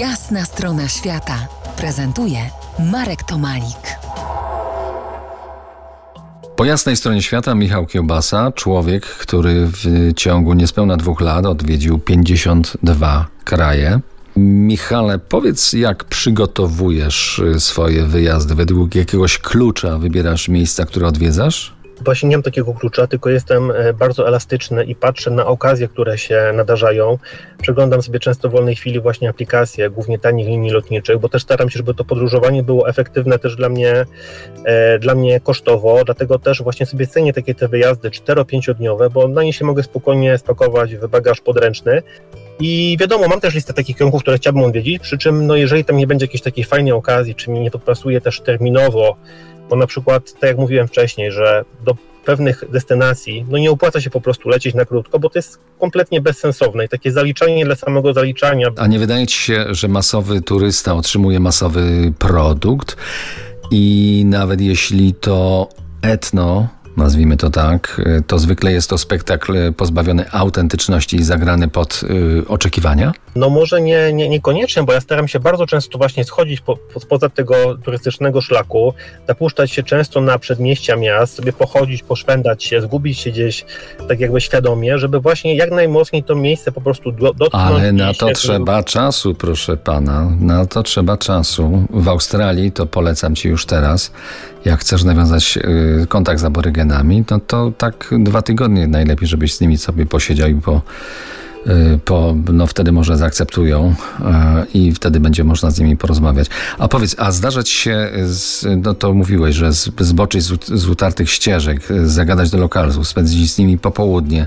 Jasna strona świata prezentuje Marek Tomalik. Po jasnej stronie świata Michał Kiełbasa, człowiek, który w ciągu niespełna dwóch lat odwiedził 52 kraje. Michale, powiedz, jak przygotowujesz swoje wyjazdy? Według jakiegoś klucza wybierasz miejsca, które odwiedzasz? Właśnie nie mam takiego klucza, tylko jestem e, bardzo elastyczny i patrzę na okazje, które się nadarzają. Przeglądam sobie często w wolnej chwili właśnie aplikacje, głównie tanich linii lotniczych, bo też staram się, żeby to podróżowanie było efektywne też dla mnie, e, dla mnie kosztowo, dlatego też właśnie sobie cenię takie te wyjazdy 4-5-dniowe, bo na nie się mogę spokojnie spakować w bagaż podręczny. I wiadomo, mam też listę takich kierunków, które chciałbym odwiedzić, przy czym no jeżeli tam nie będzie jakiejś takiej fajnej okazji, czy mi nie podpasuje też terminowo, bo na przykład, tak jak mówiłem wcześniej, że do pewnych destynacji no nie opłaca się po prostu lecieć na krótko, bo to jest kompletnie bezsensowne i takie zaliczanie dla samego zaliczania. A nie wydaje ci się, że masowy turysta otrzymuje masowy produkt i nawet jeśli to etno nazwijmy to tak, to zwykle jest to spektakl pozbawiony autentyczności i zagrany pod y, oczekiwania? No może nie, nie, niekoniecznie, bo ja staram się bardzo często właśnie schodzić po, po, spoza tego turystycznego szlaku, zapuszczać się często na przedmieścia miast, sobie pochodzić, poszwędać się, zgubić się gdzieś tak jakby świadomie, żeby właśnie jak najmocniej to miejsce po prostu do, dotknąć. Ale na to trzeba czasu, proszę pana, na to trzeba czasu. W Australii, to polecam ci już teraz, jak chcesz nawiązać y, kontakt z aborygenami, no to tak dwa tygodnie najlepiej, żebyś z nimi sobie posiedział i po, y, po no wtedy może zaakceptują y, i wtedy będzie można z nimi porozmawiać. A powiedz, a zdarzać się, z, no to mówiłeś, że zboczyć z, z utartych ścieżek, zagadać do lokalu, spędzić z nimi popołudnie,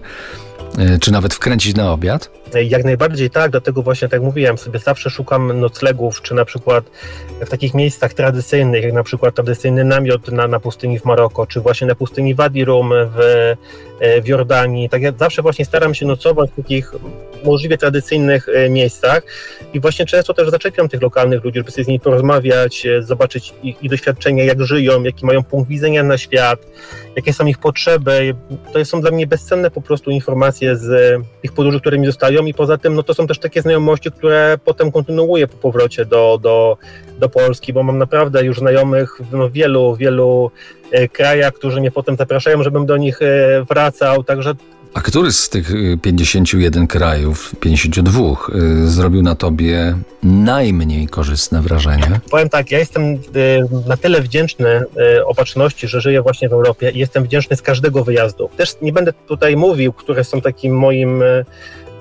czy nawet wkręcić na obiad? Jak najbardziej tak, dlatego właśnie tak mówiłem, sobie zawsze szukam noclegów, czy na przykład w takich miejscach tradycyjnych, jak na przykład tradycyjny namiot na, na pustyni w Maroko, czy właśnie na pustyni Wadi Rum w, e, w Jordanii. Tak jak zawsze właśnie staram się nocować w takich możliwie tradycyjnych e, miejscach. I właśnie często też zaczepiam tych lokalnych ludzi, żeby sobie z nimi porozmawiać, e, zobaczyć ich, ich doświadczenia, jak żyją, jaki mają punkt widzenia na świat, jakie są ich potrzeby. To są dla mnie bezcenne po prostu informacje z ich podróży, które mi zostają. I poza tym no to są też takie znajomości, które potem kontynuuję po powrocie do, do, do Polski, bo mam naprawdę już znajomych w no, wielu, wielu e, krajach, którzy mnie potem zapraszają, żebym do nich wracał, także a który z tych 51 y, krajów, 52 y, zrobił na tobie najmniej korzystne wrażenie? Powiem tak, ja jestem y, na tyle wdzięczny opatrzności, że żyję właśnie w Europie i jestem wdzięczny z każdego wyjazdu. Też nie będę tutaj mówił, które są takim moim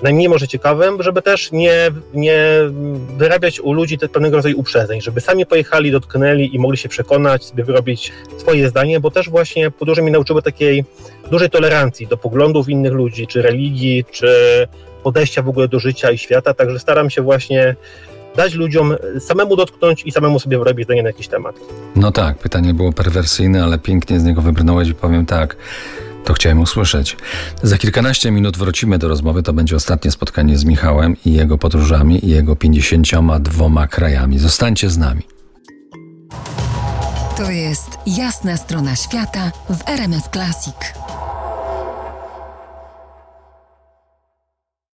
najmniej może ciekawym, żeby też nie, nie wyrabiać u ludzi pewnego rodzaju uprzedzeń, żeby sami pojechali, dotknęli i mogli się przekonać, sobie wyrobić swoje zdanie, bo też właśnie podróże mi nauczyły takiej dużej tolerancji do poglądów innych ludzi, czy religii, czy podejścia w ogóle do życia i świata, także staram się właśnie dać ludziom samemu dotknąć i samemu sobie wyrobić zdanie na jakiś temat. No tak, pytanie było perwersyjne, ale pięknie z niego wybrnąłeś i powiem tak. To chciałem usłyszeć. Za kilkanaście minut wrócimy do rozmowy. To będzie ostatnie spotkanie z Michałem i jego podróżami i jego 52 krajami. Zostańcie z nami. To jest jasna strona świata w RMS Classic.